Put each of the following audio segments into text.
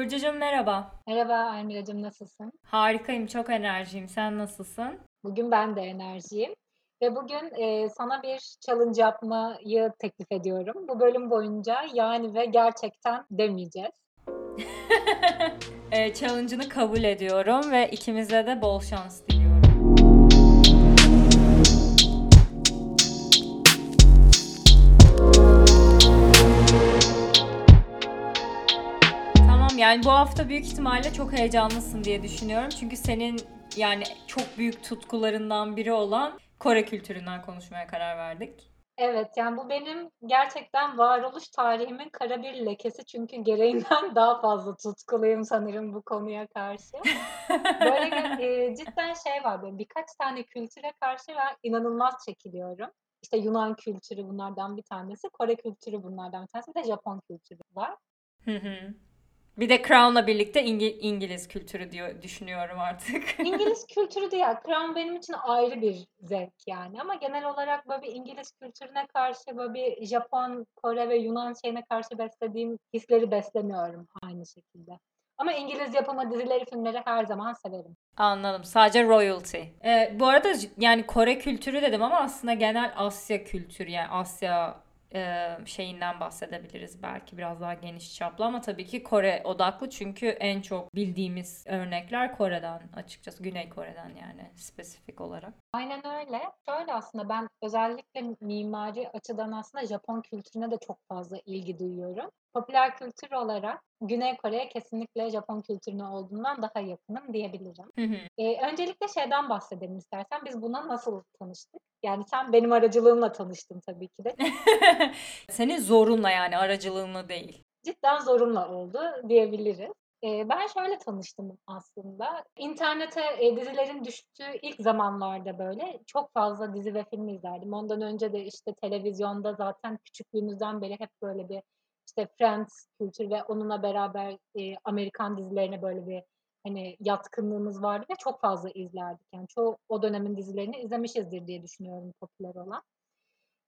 Burcucuğum merhaba. Merhaba Almiracığım nasılsın? Harikayım, çok enerjiyim. Sen nasılsın? Bugün ben de enerjiyim ve bugün, eee, sana bir challenge yapmayı teklif ediyorum. Bu bölüm boyunca "yani ve gerçekten" demeyeceğiz. Eee, challenge'ını kabul ediyorum ve ikimize de bol şans diliyorum. Yani bu hafta büyük ihtimalle çok heyecanlısın diye düşünüyorum. Çünkü senin yani çok büyük tutkularından biri olan Kore kültüründen konuşmaya karar verdik. Evet, yani bu benim gerçekten varoluş tarihimin kara bir lekesi çünkü gereğinden daha fazla tutkuluyum sanırım bu konuya karşı. Böyle, eee, cidden şey var, böyle birkaç tane kültüre karşı ben inanılmaz çekiliyorum. İşte Yunan kültürü bunlardan bir tanesi, Kore kültürü bunlardan bir tanesi, de Japon kültürü var. Hı hı. Bir de Crown'la birlikte İngi- İngiliz kültürü diyor düşünüyorum artık. İngiliz kültürü değil, Crown benim için ayrı bir zevk yani ama genel olarak böyle bir İngiliz kültürüne karşı böyle bir Japon, Kore ve Yunan şeyine karşı beslediğim hisleri beslemiyorum aynı şekilde. Ama İngiliz yapımı dizileri, filmleri her zaman severim. Anladım. Sadece royalty. Ee, bu arada yani Kore kültürü dedim ama aslında genel Asya kültürü yani Asya e, şeyinden bahsedebiliriz belki biraz daha geniş çaplı ama tabii ki Kore odaklı çünkü en çok bildiğimiz örnekler Kore'den açıkçası Güney Kore'den yani spesifik olarak. Aynen öyle. Şöyle aslında ben özellikle mimari açıdan aslında Japon kültürüne de çok fazla ilgi duyuyorum. Popüler kültür olarak Güney Kore'ye kesinlikle Japon kültürüne olduğundan daha yakınım diyebilirim. Hı hı. Ee, öncelikle şeyden bahsedelim istersen. Biz buna nasıl tanıştık? Yani sen benim aracılığımla tanıştın tabii ki de. Senin zorunla yani aracılığınla değil. Cidden zorunla oldu diyebiliriz. Ee, ben şöyle tanıştım aslında. İnternete e, dizilerin düştüğü ilk zamanlarda böyle çok fazla dizi ve film izlerdim. Ondan önce de işte televizyonda zaten küçüklüğümüzden beri hep böyle bir işte Friends kültür ve onunla beraber e, Amerikan dizilerine böyle bir hani yatkınlığımız vardı ve çok fazla izlerdik. Yani çoğu o dönemin dizilerini izlemişizdir diye düşünüyorum popüler olan.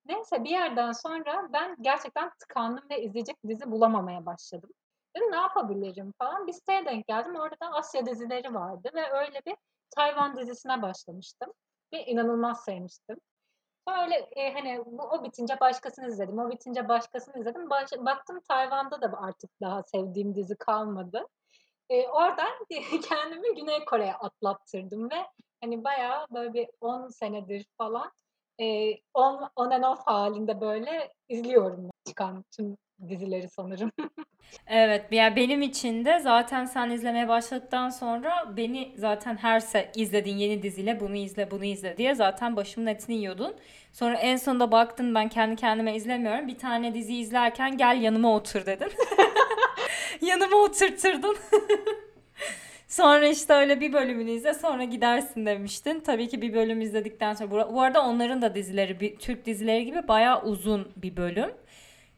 Neyse bir yerden sonra ben gerçekten tıkandım ve izleyecek dizi bulamamaya başladım. Dedim ne yapabilirim falan. Bir siteye denk geldim. Orada da Asya dizileri vardı ve öyle bir Tayvan dizisine başlamıştım. Ve inanılmaz sevmiştim. Öyle e, hani bu, o bitince başkasını izledim. O bitince başkasını izledim. Baş- baktım Tayvan'da da artık daha sevdiğim dizi kalmadı. E, oradan kendimi Güney Kore'ye atlattırdım ve hani bayağı böyle bir 10 senedir falan e, on, on and off halinde böyle izliyorum çıkan tüm dizileri sanırım. Evet, yani benim için de zaten sen izlemeye başladıktan sonra beni zaten her se izlediğin yeni diziyle bunu izle, bunu izle diye zaten başımın etini yiyordun. Sonra en sonunda baktın ben kendi kendime izlemiyorum. Bir tane dizi izlerken gel yanıma otur dedin. Yanıma oturtturdun. Sonra işte öyle bir bölümünü izle sonra gidersin demiştin. Tabii ki bir bölüm izledikten sonra. Bu arada onların da dizileri bir, Türk dizileri gibi bayağı uzun bir bölüm.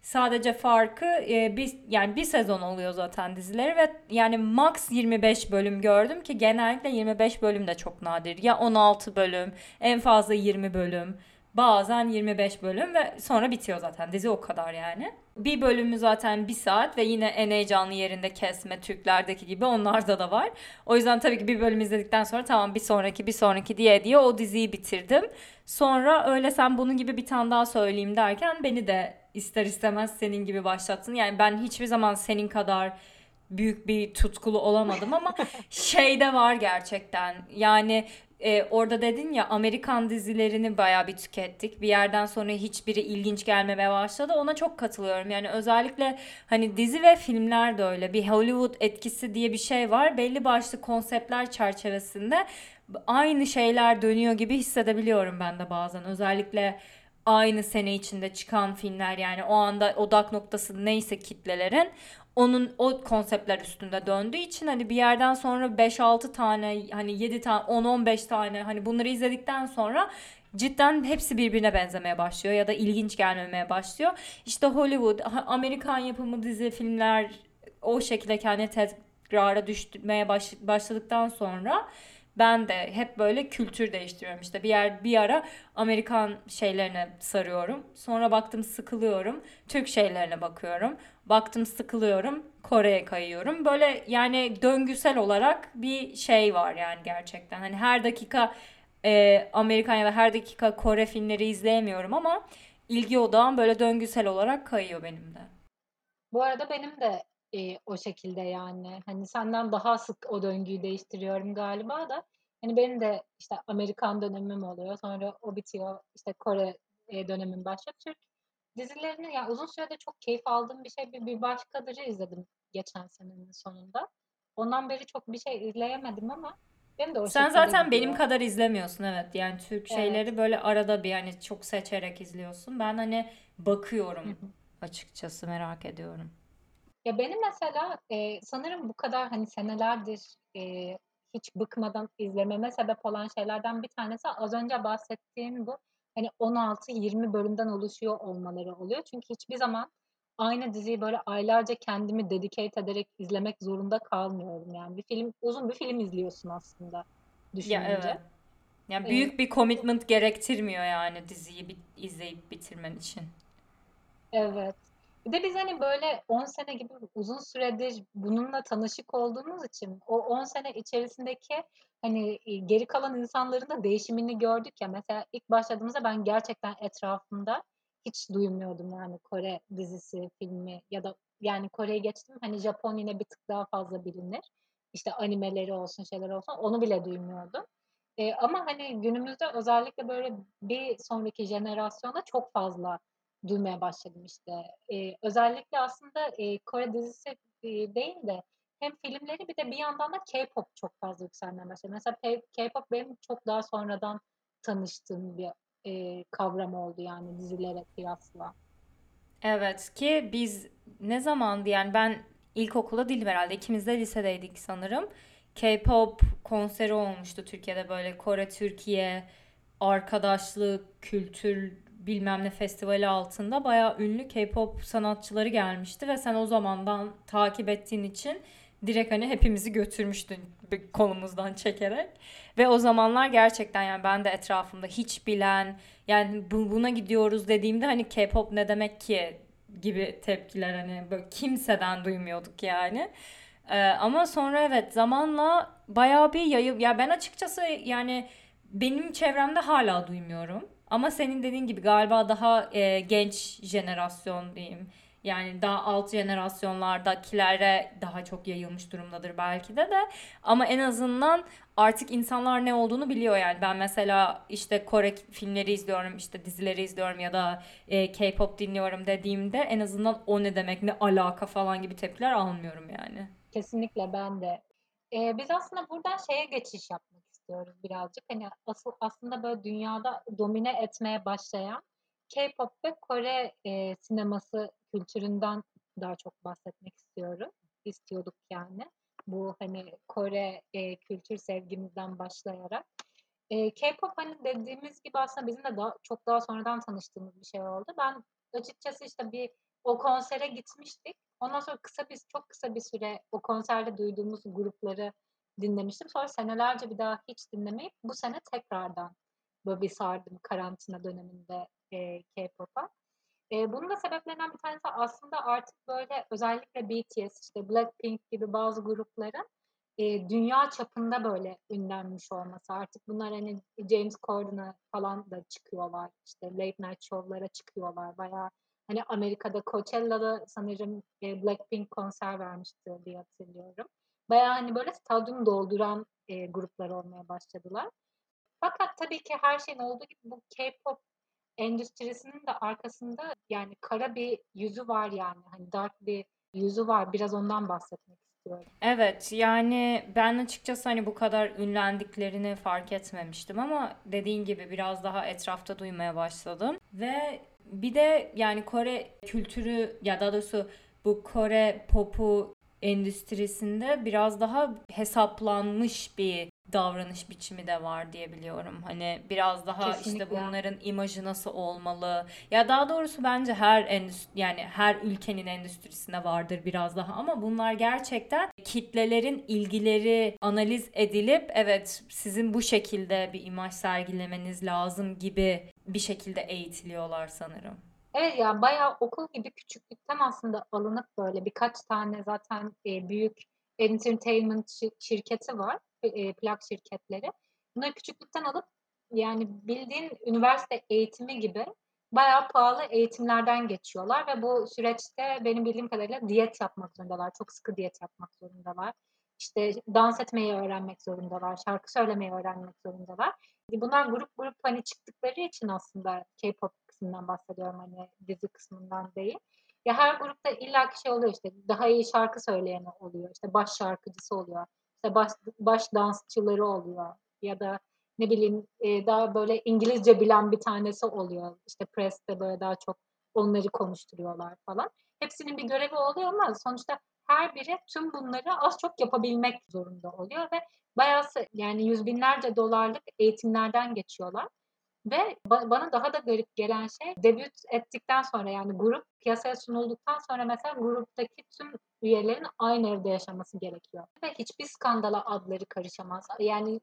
Sadece farkı e, bir yani bir sezon oluyor zaten dizileri ve yani max 25 bölüm gördüm ki genellikle 25 bölüm de çok nadir. Ya 16 bölüm, en fazla 20 bölüm, bazen 25 bölüm ve sonra bitiyor zaten. Dizi o kadar yani. Bir bölümü zaten bir saat ve yine en heyecanlı yerinde kesme Türklerdeki gibi onlarda da var. O yüzden tabii ki bir bölüm izledikten sonra tamam bir sonraki bir sonraki diye diye o diziyi bitirdim. Sonra öyle sen bunun gibi bir tane daha söyleyeyim derken beni de ister istemez senin gibi başlattın. Yani ben hiçbir zaman senin kadar büyük bir tutkulu olamadım ama şey de var gerçekten. Yani e, orada dedin ya Amerikan dizilerini bayağı bir tükettik. Bir yerden sonra hiçbiri ilginç gelmemeye başladı. Ona çok katılıyorum. Yani özellikle hani dizi ve filmler de öyle. Bir Hollywood etkisi diye bir şey var. Belli başlı konseptler çerçevesinde aynı şeyler dönüyor gibi hissedebiliyorum ben de bazen. Özellikle aynı sene içinde çıkan filmler yani o anda odak noktası neyse kitlelerin onun o konseptler üstünde döndüğü için hani bir yerden sonra 5-6 tane hani 7 tane 10-15 tane hani bunları izledikten sonra cidden hepsi birbirine benzemeye başlıyor ya da ilginç gelmemeye başlıyor. İşte Hollywood, Amerikan yapımı dizi filmler o şekilde kendini tekrara düşmeye baş, başladıktan sonra Ben de hep böyle kültür değiştiriyorum. İşte bir yer bir ara Amerikan şeylerine sarıyorum. Sonra baktım sıkılıyorum. Türk şeylerine bakıyorum. Baktım sıkılıyorum. Kore'ye kayıyorum. Böyle yani döngüsel olarak bir şey var yani gerçekten. Hani her dakika e, Amerikan ya da her dakika Kore filmleri izleyemiyorum ama ilgi odağım böyle döngüsel olarak kayıyor benim de. Bu arada benim de e, o şekilde yani. Hani senden daha sık o döngüyü değiştiriyorum galiba da. Hani benim de işte Amerikan dönemim oluyor. Sonra o bitiyor. İşte Kore e, dönemim başlıyor. Türk dizilerini yani uzun sürede çok keyif aldığım bir şey bir, bir başkadırı izledim geçen senenin sonunda. Ondan beri çok bir şey izleyemedim ama benim de o Sen zaten benim gidiyor. kadar izlemiyorsun evet. Yani Türk Evet. şeyleri böyle arada bir yani çok seçerek izliyorsun. Ben hani bakıyorum açıkçası merak ediyorum. Ya benim mesela e, sanırım bu kadar hani senelerdir e, hiç bıkmadan izlememe sebep olan şeylerden bir tanesi az önce bahsettiğim bu hani 16-20 bölümden oluşuyor olmaları oluyor. Çünkü hiçbir zaman aynı diziyi böyle aylarca kendimi dedicate ederek izlemek zorunda kalmıyorum. Yani bir film uzun bir film izliyorsun aslında Ya düşününce. evet. Yani büyük bir commitment gerektirmiyor yani diziyi bit izleyip bitirmen için. Evet. Bir de biz hani böyle 10 sene gibi uzun süredir bununla tanışık olduğumuz için o 10 sene içerisindeki hani e, geri kalan insanların da değişimini gördük ya. Mesela ilk başladığımızda ben gerçekten etrafımda hiç duymuyordum yani Kore dizisi, filmi ya da yani Kore'yi geçtim hani Japon yine bir tık daha fazla bilinir. İşte animeleri olsun şeyler olsun onu bile duymuyordum. E, ama hani günümüzde özellikle böyle bir sonraki jenerasyona çok fazla duymaya başladım işte. Eee, özellikle aslında, eee, Kore dizisi, eee, değil de hem filmleri bir de bir yandan da K-pop çok fazla yükselmeye başladı. Mesela K-pop benim çok daha sonradan tanıştığım bir, eee, kavram oldu yani dizilere kıyasla. Evet ki biz ne zamandı yani ben ilkokulda değilim herhalde. İkimiz de lisedeydik sanırım. K-pop konseri olmuştu Türkiye'de böyle Kore Türkiye arkadaşlık kültür bilmem ne festivali altında bayağı ünlü K-pop sanatçıları gelmişti ve sen o zamandan takip ettiğin için direkt hani hepimizi götürmüştün kolumuzdan çekerek. Ve o zamanlar gerçekten yani ben de etrafımda hiç bilen yani bu, buna gidiyoruz dediğimde hani K-pop ne demek ki gibi tepkiler hani böyle kimseden duymuyorduk yani. Ee, ama sonra evet zamanla bayağı bir yayıl ya ben açıkçası yani benim çevremde hala duymuyorum. Ama senin dediğin gibi galiba daha e, genç jenerasyon diyeyim. Yani daha alt jenerasyonlardakilere daha çok yayılmış durumdadır belki de de. Ama en azından artık insanlar ne olduğunu biliyor yani. Ben mesela işte Kore filmleri izliyorum, işte dizileri izliyorum ya da e, K-pop dinliyorum dediğimde en azından o ne demek, ne alaka falan gibi tepkiler almıyorum yani. Kesinlikle ben de. Eee, biz aslında buradan şeye geçiş yapmak istiyoruz birazcık. Hani asıl aslında böyle dünyada domine etmeye başlayan K-pop ve Kore eee, sineması kültüründen daha çok bahsetmek istiyorum. İstiyorduk yani. Bu hani Kore eee, kültür sevgimizden başlayarak. Eee, K-pop hani dediğimiz gibi aslında bizim de daha, çok daha sonradan tanıştığımız bir şey oldu. Ben açıkçası işte bir o konsere gitmiştik. Ondan sonra kısa bir çok kısa bir süre o konserde duyduğumuz grupları dinlemiştim. Sonra senelerce bir daha hiç dinlemeyip bu sene tekrardan böyle bir sardım karantina döneminde eee, K-pop'a. Eee, bunun da sebeplerinden bir tanesi aslında artık böyle özellikle BTS, işte Blackpink gibi bazı grupların eee, dünya çapında böyle ünlenmiş olması. Artık bunlar hani James Corden'a falan da çıkıyorlar. İşte late night show'lara çıkıyorlar. Bayağı hani Amerika'da Coachella'da sanırım e, Blackpink konser vermişti diye hatırlıyorum. Bayağı hani böyle stadyum dolduran e, gruplar olmaya başladılar. Fakat tabii ki her şeyin olduğu gibi bu K-pop endüstrisinin de arkasında yani kara bir yüzü var yani. Hani dark bir yüzü var. Biraz ondan bahsetmek istiyorum. Evet yani ben açıkçası hani bu kadar ünlendiklerini fark etmemiştim ama dediğin gibi biraz daha etrafta duymaya başladım. Ve bir de yani Kore kültürü ya daha doğrusu bu Kore popu endüstrisinde biraz daha hesaplanmış bir davranış biçimi de var diye biliyorum. Hani biraz daha işte Kesinlikle. bunların imajı nasıl olmalı? Ya daha doğrusu bence her endüstri yani her ülkenin endüstrisinde vardır biraz daha ama bunlar gerçekten kitlelerin ilgileri analiz edilip evet sizin bu şekilde bir imaj sergilemeniz lazım gibi bir şekilde eğitiliyorlar sanırım. Evet ya bayağı okul gibi küçüklükten aslında alınıp böyle birkaç tane zaten e, büyük entertainment şi- şirketi var, e, plak şirketleri. Bunları küçüklükten alıp yani bildiğin üniversite eğitimi gibi bayağı pahalı eğitimlerden geçiyorlar ve bu süreçte benim bildiğim kadarıyla diyet yapmak zorundalar. Çok sıkı diyet yapmak zorundalar. İşte dans etmeyi öğrenmek zorundalar, şarkı söylemeyi öğrenmek zorundalar. Bunlar grup grup hani çıktıkları için aslında K-pop kısmından bahsediyorum hani dizi kısmından değil. Ya her grupta illaki şey oluyor işte daha iyi şarkı söyleyeni oluyor. işte baş şarkıcısı oluyor. işte baş, baş dansçıları oluyor. Ya da ne bileyim e, daha böyle İngilizce bilen bir tanesi oluyor. İşte press'te böyle daha çok onları konuşturuyorlar falan. Hepsinin bir görevi oluyor ama sonuçta her biri tüm bunları az çok yapabilmek zorunda oluyor ve bayağı yani yüz binlerce dolarlık eğitimlerden geçiyorlar. Ve ba- bana daha da garip gelen şey debüt ettikten sonra yani grup piyasaya sunulduktan sonra mesela gruptaki tüm üyelerin aynı evde yaşaması gerekiyor. Ve hiçbir skandala adları karışamaz. Yani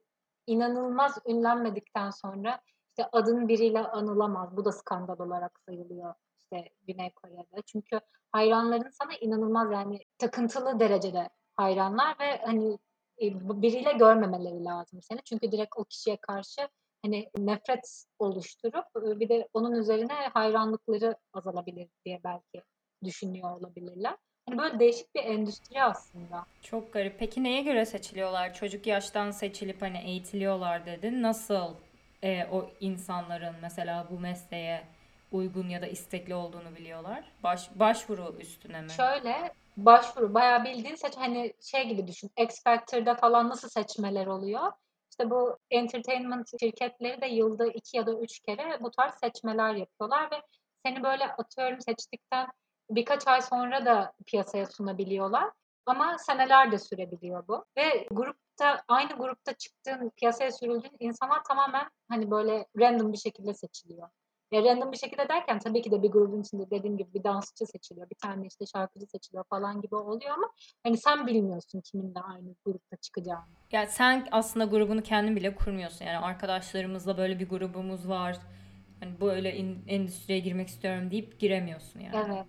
inanılmaz ünlenmedikten sonra işte adın biriyle anılamaz. Bu da skandal olarak sayılıyor işte Güney Kore'de. Çünkü hayranların sana inanılmaz yani takıntılı derecede hayranlar ve hani e, biriyle görmemeleri lazım seni. Çünkü direkt o kişiye karşı hani nefret oluşturup e, bir de onun üzerine hayranlıkları azalabilir diye belki düşünüyor olabilirler. Hani böyle değişik bir endüstri aslında. Çok garip. Peki neye göre seçiliyorlar? Çocuk yaştan seçilip hani eğitiliyorlar dedin. Nasıl e, o insanların mesela bu mesleğe uygun ya da istekli olduğunu biliyorlar? Baş, başvuru üstüne mi? Şöyle başvuru bayağı bildiğin seç hani şey gibi düşün. X Factor'da falan nasıl seçmeler oluyor? İşte bu entertainment şirketleri de yılda iki ya da üç kere bu tarz seçmeler yapıyorlar ve seni böyle atıyorum seçtikten birkaç ay sonra da piyasaya sunabiliyorlar. Ama seneler de sürebiliyor bu. Ve grupta aynı grupta çıktığın, piyasaya sürüldüğün insanlar tamamen hani böyle random bir şekilde seçiliyor. Ya random bir şekilde derken tabii ki de bir grubun içinde dediğim gibi bir dansçı seçiliyor, bir tane işte şarkıcı seçiliyor falan gibi oluyor ama hani sen bilmiyorsun kiminle aynı grupta çıkacağını. Ya sen aslında grubunu kendin bile kurmuyorsun. Yani arkadaşlarımızla böyle bir grubumuz var. Hani böyle in- endüstriye girmek istiyorum deyip giremiyorsun yani. Evet.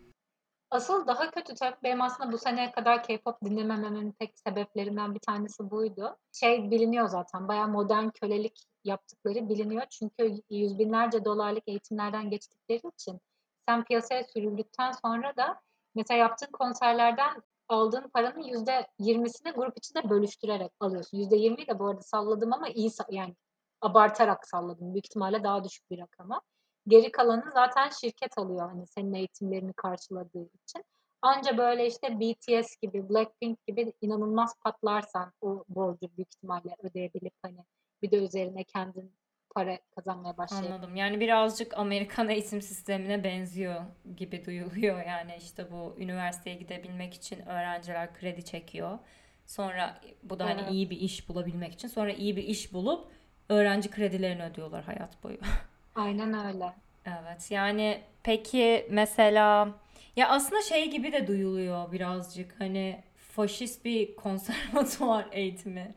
Asıl daha kötü tabii benim aslında bu seneye kadar K-pop dinlemememin tek sebeplerinden bir tanesi buydu. Şey biliniyor zaten bayağı modern kölelik yaptıkları biliniyor. Çünkü yüz binlerce dolarlık eğitimlerden geçtikleri için sen piyasaya sürüldükten sonra da mesela yaptığın konserlerden aldığın paranın yüzde yirmisini grup içinde bölüştürerek alıyorsun. Yüzde yirmiyi de bu arada salladım ama iyi yani abartarak salladım. Büyük ihtimalle daha düşük bir rakama. Geri kalanı zaten şirket alıyor hani senin eğitimlerini karşıladığı için. Anca böyle işte BTS gibi, Blackpink gibi inanılmaz patlarsan o borcu büyük ihtimalle ödeyebilip hani bir de üzerine kendin para kazanmaya başlayabilirsin. Anladım. Yani birazcık Amerikan eğitim sistemine benziyor gibi duyuluyor. Yani işte bu üniversiteye gidebilmek için öğrenciler kredi çekiyor. Sonra bu da hani Evet. iyi bir iş bulabilmek için sonra iyi bir iş bulup öğrenci kredilerini ödüyorlar hayat boyu. Aynen öyle. Evet yani peki mesela ya aslında şey gibi de duyuluyor birazcık hani faşist bir konservatuvar eğitimi.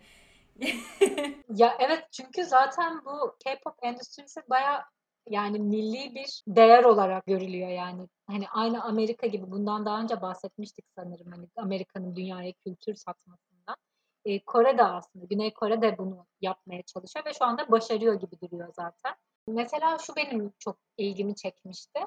Ya evet çünkü zaten bu K-pop endüstrisi bayağı yani milli bir değer olarak görülüyor yani. Hani aynı Amerika gibi bundan daha önce bahsetmiştik sanırım hani Amerika'nın dünyaya kültür satmasından. Ee, Kore de aslında Güney Kore de bunu yapmaya çalışıyor ve şu anda başarıyor gibi duruyor zaten. Mesela şu benim çok ilgimi çekmişti.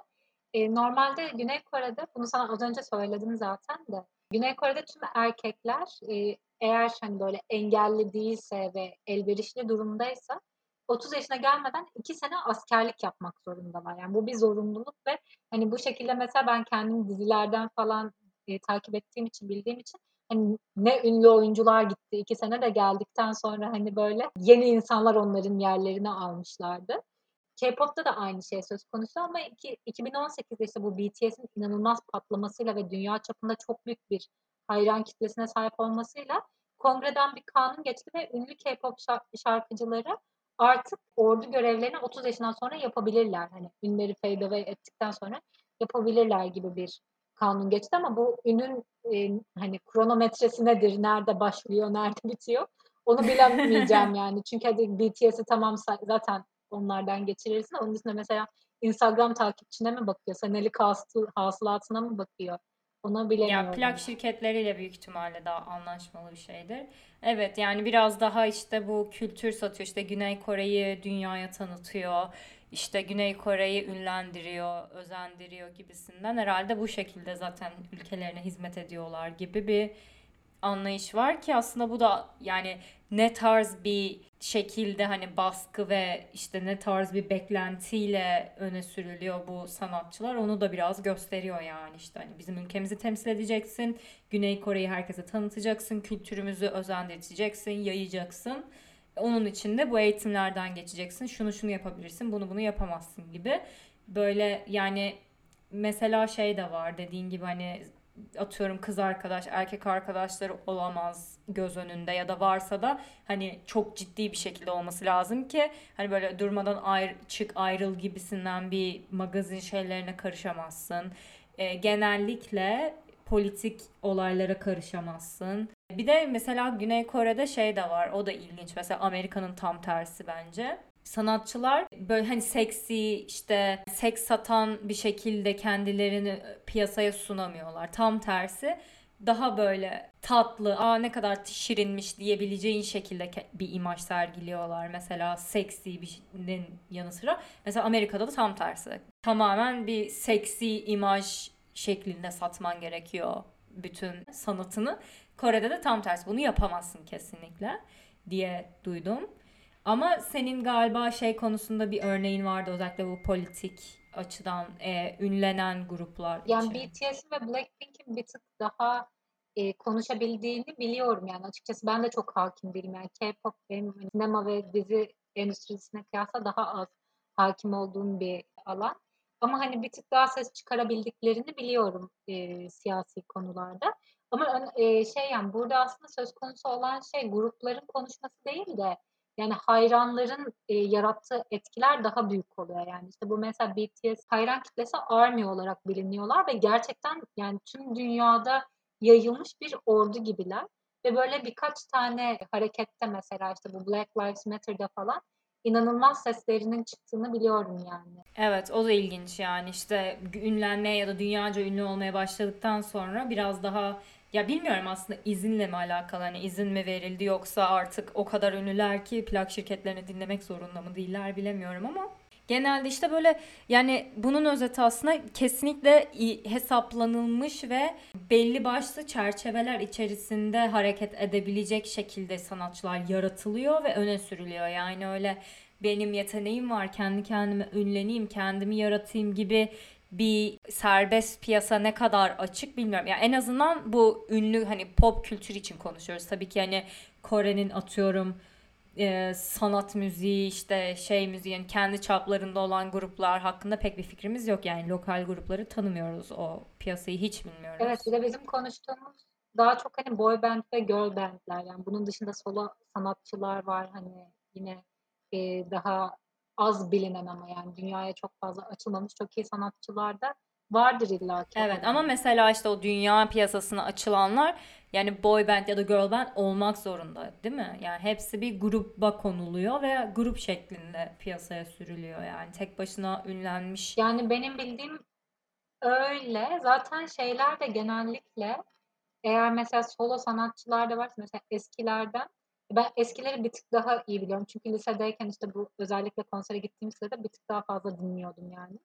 Ee, normalde Güney Kore'de bunu sana az önce söyledim zaten de Güney Kore'de tüm erkekler e, eğer hani böyle engelli değilse ve elverişli durumdaysa 30 yaşına gelmeden 2 sene askerlik yapmak zorundalar. Yani bu bir zorunluluk ve hani bu şekilde mesela ben kendim dizilerden falan e, takip ettiğim için bildiğim için hani ne ünlü oyuncular gitti 2 sene de geldikten sonra hani böyle yeni insanlar onların yerlerini almışlardı. K-pop'ta da aynı şey söz konusu ama iki, 2018'de işte bu BTS'in inanılmaz patlamasıyla ve dünya çapında çok büyük bir hayran kitlesine sahip olmasıyla kongreden bir kanun geçti ve ünlü K-pop şarkıcıları artık ordu görevlerini 30 yaşından sonra yapabilirler. Hani ünleri fade away ettikten sonra yapabilirler gibi bir kanun geçti ama bu ünün e, hani kronometresi nedir, nerede başlıyor, nerede bitiyor onu bilemeyeceğim yani. Çünkü hadi BTS'i tamam zaten onlardan geçirirsin. Onun dışında mesela Instagram takipçine mi bakıyor? Senelik hasıl, hasılatına mı bakıyor? Onu bilemiyorum. Ya plak şirketleriyle büyük ihtimalle daha anlaşmalı bir şeydir. Evet yani biraz daha işte bu kültür satıyor. İşte Güney Kore'yi dünyaya tanıtıyor. İşte Güney Kore'yi ünlendiriyor, özendiriyor gibisinden. Herhalde bu şekilde zaten ülkelerine hizmet ediyorlar gibi bir anlayış var ki aslında bu da yani ne tarz bir şekilde hani baskı ve işte ne tarz bir beklentiyle öne sürülüyor bu sanatçılar onu da biraz gösteriyor yani işte hani bizim ülkemizi temsil edeceksin, Güney Kore'yi herkese tanıtacaksın, kültürümüzü özendireceksin, yayacaksın. Onun için de bu eğitimlerden geçeceksin. Şunu şunu yapabilirsin, bunu bunu yapamazsın gibi. Böyle yani mesela şey de var dediğin gibi hani atıyorum kız arkadaş, erkek arkadaşları olamaz göz önünde ya da varsa da hani çok ciddi bir şekilde olması lazım ki hani böyle durmadan ayrı, çık ayrıl gibisinden bir magazin şeylerine karışamazsın. E, genellikle politik olaylara karışamazsın. Bir de mesela Güney Kore'de şey de var. O da ilginç. Mesela Amerika'nın tam tersi bence sanatçılar böyle hani seksi işte seks satan bir şekilde kendilerini piyasaya sunamıyorlar. Tam tersi daha böyle tatlı, aa ne kadar şirinmiş diyebileceğin şekilde bir imaj sergiliyorlar. Mesela seksi birinin yanı sıra. Mesela Amerika'da da tam tersi. Tamamen bir seksi imaj şeklinde satman gerekiyor bütün sanatını. Kore'de de tam tersi. Bunu yapamazsın kesinlikle diye duydum. Ama senin galiba şey konusunda bir örneğin vardı özellikle bu politik açıdan e, ünlenen gruplar Yani için. BTS ve Blackpink'in bir tık daha e, konuşabildiğini biliyorum yani açıkçası ben de çok hakim değilim yani K-pop benim sinema ve dizi endüstrisine kıyasla daha az hakim olduğum bir alan. Ama hani bir tık daha ses çıkarabildiklerini biliyorum e, siyasi konularda. Ama e, şey yani burada aslında söz konusu olan şey grupların konuşması değil de yani hayranların e, yarattığı etkiler daha büyük oluyor. Yani işte bu mesela BTS hayran kitlesi ARMY olarak biliniyorlar ve gerçekten yani tüm dünyada yayılmış bir ordu gibiler. Ve böyle birkaç tane harekette mesela işte bu Black Lives Matter'da falan inanılmaz seslerinin çıktığını biliyorum yani. Evet o da ilginç yani işte ünlenmeye ya da dünyaca ünlü olmaya başladıktan sonra biraz daha ya bilmiyorum aslında izinle mi alakalı hani izin mi verildi yoksa artık o kadar ünlüler ki plak şirketlerini dinlemek zorunda mı değiller bilemiyorum ama genelde işte böyle yani bunun özeti aslında kesinlikle hesaplanılmış ve belli başlı çerçeveler içerisinde hareket edebilecek şekilde sanatçılar yaratılıyor ve öne sürülüyor. Yani öyle benim yeteneğim var kendi kendime ünleneyim kendimi yaratayım gibi bir serbest piyasa ne kadar açık bilmiyorum. Yani en azından bu ünlü hani pop kültür için konuşuyoruz. Tabii ki hani Kore'nin atıyorum e, sanat müziği işte şey müziği yani kendi çaplarında olan gruplar hakkında pek bir fikrimiz yok. Yani lokal grupları tanımıyoruz. O piyasayı hiç bilmiyoruz. Evet bir de bizim konuştuğumuz daha çok hani boy band ve girl bandler yani bunun dışında solo sanatçılar var hani yine e, daha az bilinen ama yani dünyaya çok fazla açılmamış çok iyi sanatçılar da vardır illa ki. Evet ama mesela işte o dünya piyasasına açılanlar yani boy band ya da girl band olmak zorunda değil mi? Yani hepsi bir gruba konuluyor ve grup şeklinde piyasaya sürülüyor yani tek başına ünlenmiş. Yani benim bildiğim öyle. Zaten şeyler de genellikle eğer mesela solo sanatçılar da varsa mesela eskilerden ben eskileri bir tık daha iyi biliyorum. Çünkü lisedeyken işte bu özellikle konsere gittiğim sırada bir tık daha fazla dinliyordum yani.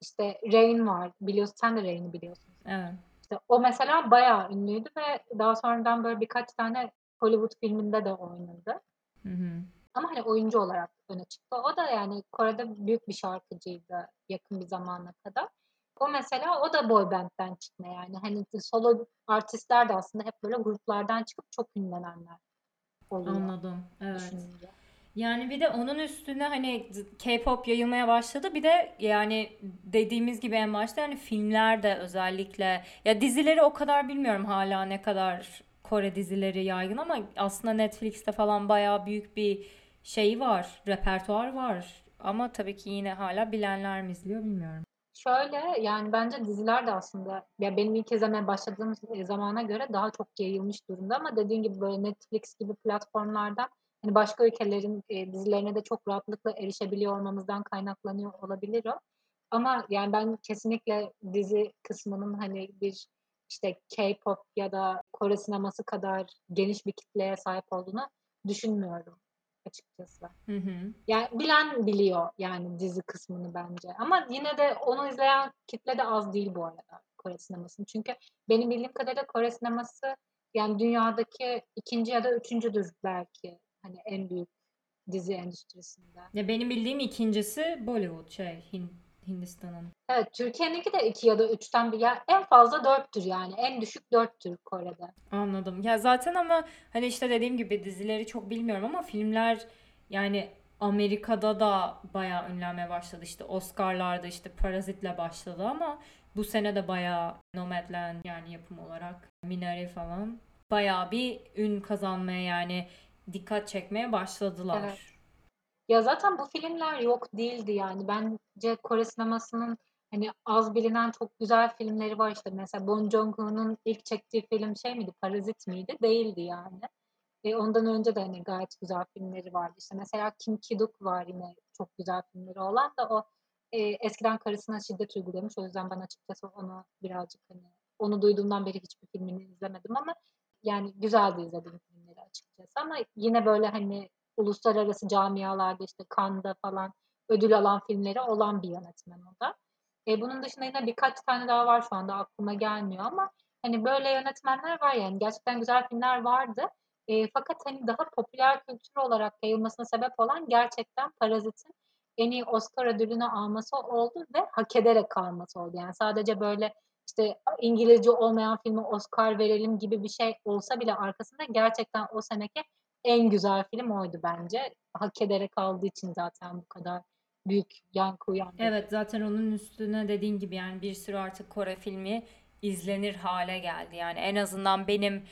İşte Rain var. Biliyorsun sen de Rain'i biliyorsun. Evet. İşte o mesela bayağı ünlüydü ve daha sonradan böyle birkaç tane Hollywood filminde de oynadı. Hı hı. Ama hani oyuncu olarak öne çıktı. O da yani Kore'de büyük bir şarkıcıydı yakın bir zamana kadar. O mesela o da boy band'den çıkma yani. Hani solo artistler de aslında hep böyle gruplardan çıkıp çok ünlenenler oluyor. Anladım. Evet. Yani bir de onun üstüne hani K-pop yayılmaya başladı. Bir de yani dediğimiz gibi en başta yani filmler de özellikle ya dizileri o kadar bilmiyorum hala ne kadar Kore dizileri yaygın ama aslında Netflix'te falan bayağı büyük bir şey var, repertuar var. Ama tabii ki yine hala bilenler mi izliyor bilmiyorum. Şöyle yani bence diziler de aslında ya benim ilk izlemeye başladığım zamana göre daha çok yayılmış durumda ama dediğin gibi böyle Netflix gibi platformlardan hani başka ülkelerin e, dizilerine de çok rahatlıkla erişebiliyor olmamızdan kaynaklanıyor olabilir o. Ama yani ben kesinlikle dizi kısmının hani bir işte K-pop ya da Kore sineması kadar geniş bir kitleye sahip olduğunu düşünmüyorum açıkçası. Hı hı. Yani bilen biliyor yani dizi kısmını bence. Ama yine de onu izleyen kitle de az değil bu arada Kore sinemasının. Çünkü benim bildiğim kadarıyla Kore sineması yani dünyadaki ikinci ya da üçüncüdür belki hani en büyük dizi endüstrisinde. Ya benim bildiğim ikincisi Bollywood şey Hin- Hindistan'ın. Evet Türkiye'ninki de iki ya da üçten bir ya en fazla dörttür yani en düşük dörttür Kore'de. Anladım. Ya zaten ama hani işte dediğim gibi dizileri çok bilmiyorum ama filmler yani Amerika'da da bayağı ünlenmeye başladı. İşte Oscar'larda işte Parazit'le başladı ama bu sene de bayağı Nomadland yani yapım olarak Minari falan bayağı bir ün kazanmaya yani dikkat çekmeye başladılar. Evet. Ya zaten bu filmler yok değildi yani. Bence Kore sinemasının hani az bilinen çok güzel filmleri var işte. Mesela Bong Joon-ho'nun ilk çektiği film şey miydi? Parazit miydi? Değildi yani. E, ondan önce de hani gayet güzel filmleri vardı. İşte mesela Kim Ki-duk var yine çok güzel filmleri olan da o e, eskiden karısına şiddet uygulamış. O yüzden ben açıkçası onu birazcık hani onu duyduğumdan beri hiçbir filmini izlemedim ama yani güzeldi izlediğim filmleri açıkçası ama yine böyle hani uluslararası camialarda işte Cannes'da falan ödül alan filmleri olan bir yönetmen o da. E, bunun dışında yine birkaç tane daha var şu anda aklıma gelmiyor ama hani böyle yönetmenler var yani gerçekten güzel filmler vardı. E, fakat hani daha popüler kültür olarak yayılmasına sebep olan gerçekten Parazit'in en iyi Oscar ödülünü alması oldu ve hak ederek alması oldu. Yani sadece böyle işte İngilizce olmayan filme Oscar verelim gibi bir şey olsa bile arkasında gerçekten o seneki en güzel film oydu bence. Hak ederek aldığı için zaten bu kadar büyük yankı uyandırdı. Evet zaten onun üstüne dediğin gibi yani bir sürü artık Kore filmi izlenir hale geldi. Yani en azından benim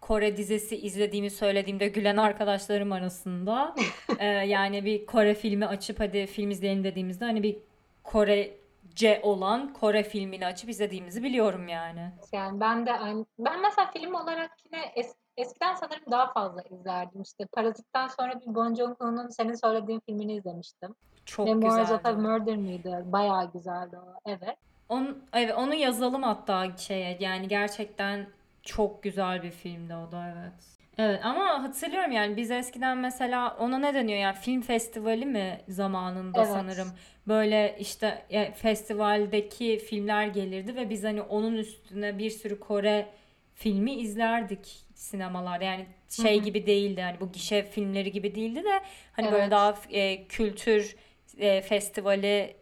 Kore dizisi izlediğimi söylediğimde gülen arkadaşlarım arasında e, yani bir Kore filmi açıp hadi film izleyelim dediğimizde hani bir Korece olan Kore filmini açıp izlediğimizi biliyorum yani. Yani ben de ben mesela film olarak yine es, eskiden sanırım daha fazla izlerdim. İşte Parazit'ten sonra bir Bong Joon-ho'nun senin söylediğin filmini izlemiştim. Çok Memoirs of güzeldi a o. Murder mıydı? Bayağı güzeldi o. Evet. Onu, evet, onu yazalım hatta şeye yani gerçekten çok güzel bir filmdi o da evet. Evet ama hatırlıyorum yani biz eskiden mesela ona ne deniyor yani film festivali mi zamanında Evet. sanırım böyle işte e, festivaldeki filmler gelirdi ve biz hani onun üstüne bir sürü Kore filmi izlerdik sinemalarda yani şey hı. gibi değildi hani bu gişe filmleri gibi değildi de hani böyle Evet. daha e, kültür e, festivali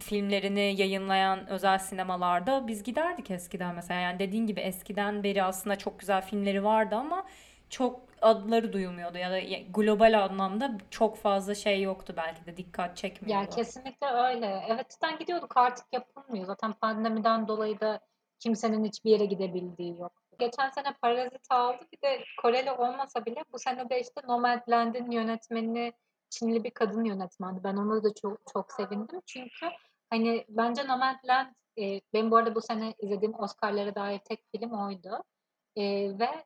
filmlerini yayınlayan özel sinemalarda biz giderdik eskiden mesela. Yani dediğin gibi eskiden beri aslında çok güzel filmleri vardı ama çok adları duyulmuyordu ya da global anlamda çok fazla şey yoktu belki de dikkat Ya çekmiyordu. kesinlikle öyle. Evet cidden gidiyorduk artık yapılmıyor. Zaten pandemiden dolayı da kimsenin hiçbir yere gidebildiği yok. Geçen sene Parazit aldı. Bir de Koreli olmasa bile bu sene de işte Nomadland'in yönetmeni Çinli bir kadın yönetmendi. Ben ona da çok çok sevindim. Çünkü hani bence Nomadland e, benim bu arada bu sene izlediğim Oscar'lara dair tek film oydu. E, ve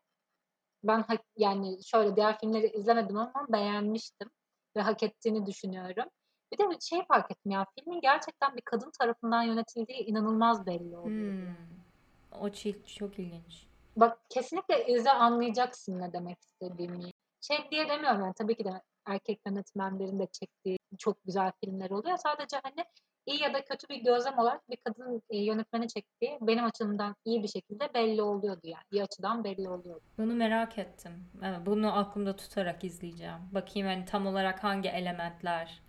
ben hak, yani şöyle diğer filmleri izlemedim ama beğenmiştim ve hak ettiğini düşünüyorum. Bir de bir şey fark ettim ya filmin gerçekten bir kadın tarafından yönetildiği inanılmaz belli oluyor. Hmm. O çok ilginç. Bak kesinlikle izle anlayacaksın ne demek istediğimi. Şey diye demiyorum yani tabii ki de erkek yönetmenlerin de çektiği çok güzel filmler oluyor. Sadece hani iyi ya da kötü bir gözlem olarak bir kadın e, yönetmeni çektiği benim açımdan iyi bir şekilde belli oluyordu yani. İyi açıdan belli oluyordu. Bunu merak ettim. Bunu aklımda tutarak izleyeceğim. Bakayım hani tam olarak hangi elementler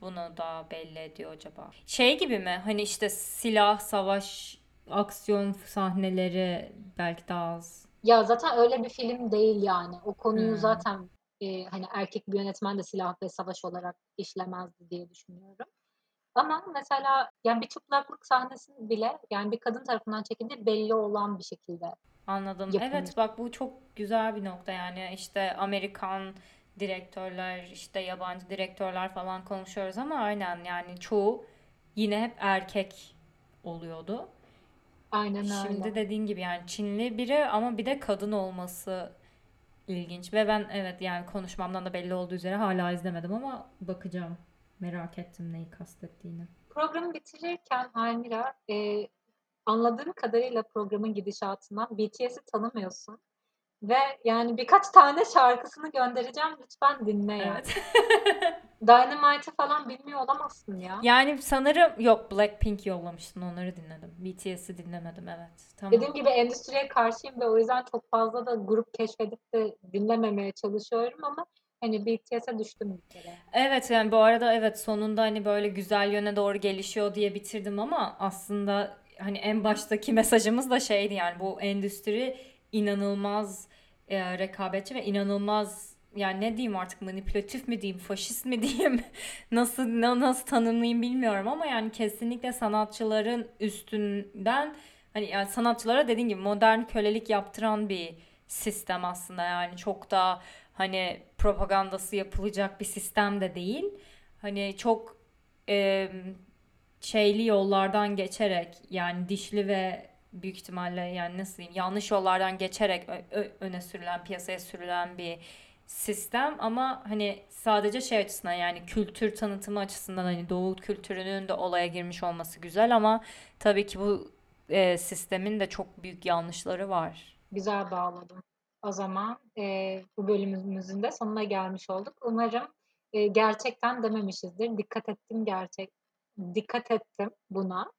bunu da belli ediyor acaba. Şey gibi mi? Hani işte silah, savaş, aksiyon sahneleri belki daha az. Ya zaten öyle bir film değil yani. O konuyu Hmm. zaten e, hani erkek bir yönetmen de silah ve savaş olarak işlemezdi diye düşünüyorum. Ama mesela yani bir çıplaklık sahnesi bile yani bir kadın tarafından çekildiği belli olan bir şekilde Anladım. yapılmış. Evet bak bu çok güzel bir nokta yani işte Amerikan direktörler işte yabancı direktörler falan konuşuyoruz ama aynen yani çoğu yine hep erkek oluyordu. Aynen Şimdi öyle. dediğin gibi yani Çinli biri ama bir de kadın olması ilginç ve ben evet yani konuşmamdan da belli olduğu üzere hala izlemedim ama bakacağım. Merak ettim neyi kastettiğini. Programı bitirirken Almira e, anladığım kadarıyla programın gidişatından BTS'i tanımıyorsun. Ve yani birkaç tane şarkısını göndereceğim. Lütfen dinle yani. Evet. Dynamite'ı falan bilmiyor olamazsın ya. Yani sanırım yok Blackpink yollamıştın onları dinledim. BTS'i dinlemedim evet. Tamam. Dediğim gibi endüstriye karşıyım ve o yüzden çok fazla da grup keşfedip de dinlememeye çalışıyorum ama hani BTS'e düştüm bir kere. Evet yani bu arada evet sonunda hani böyle güzel yöne doğru gelişiyor diye bitirdim ama aslında hani en baştaki mesajımız da şeydi yani bu endüstri inanılmaz e, rekabetçi ve inanılmaz yani ne diyeyim artık manipülatif mi diyeyim faşist mi diyeyim nasıl na- nasıl tanımlayayım bilmiyorum ama yani kesinlikle sanatçıların üstünden hani yani sanatçılara dediğim gibi modern kölelik yaptıran bir sistem aslında yani çok da hani propagandası yapılacak bir sistem de değil. Hani çok e, şeyli yollardan geçerek yani dişli ve büyük ihtimalle yani nasıl diyeyim yanlış yollardan geçerek öne sürülen piyasaya sürülen bir sistem ama hani sadece şey açısından yani kültür tanıtımı açısından hani Doğu kültürünün de olaya girmiş olması güzel ama tabii ki bu e, sistemin de çok büyük yanlışları var. Güzel bağladım. O zaman e, bu bölümümüzün de sonuna gelmiş olduk. Umarım e, gerçekten dememişizdir. Dikkat ettim gerçek. Dikkat ettim buna.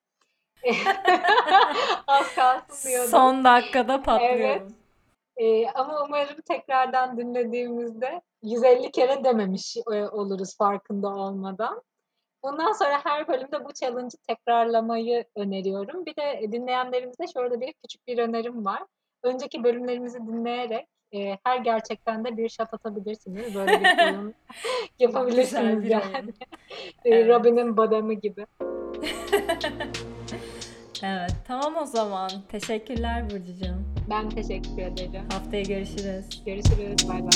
Az kalsın diyordum. Son dakikada Evet. patlıyorum. E, ama umarım tekrardan dinlediğimizde 150 kere dememiş e, oluruz farkında olmadan. Bundan sonra her bölümde bu challenge'ı tekrarlamayı öneriyorum. Bir de dinleyenlerimize şöyle bir küçük bir önerim var. Önceki bölümlerimizi dinleyerek e, her gerçekten de bir shot atabilirsiniz. Böyle bir oyun yapabilirsiniz bir yani. E, Evet. Robin'in badamı gibi. Evet tamam o zaman. Teşekkürler Burcucuğum. Ben teşekkür ederim. Haftaya görüşürüz. Görüşürüz. Bay bay.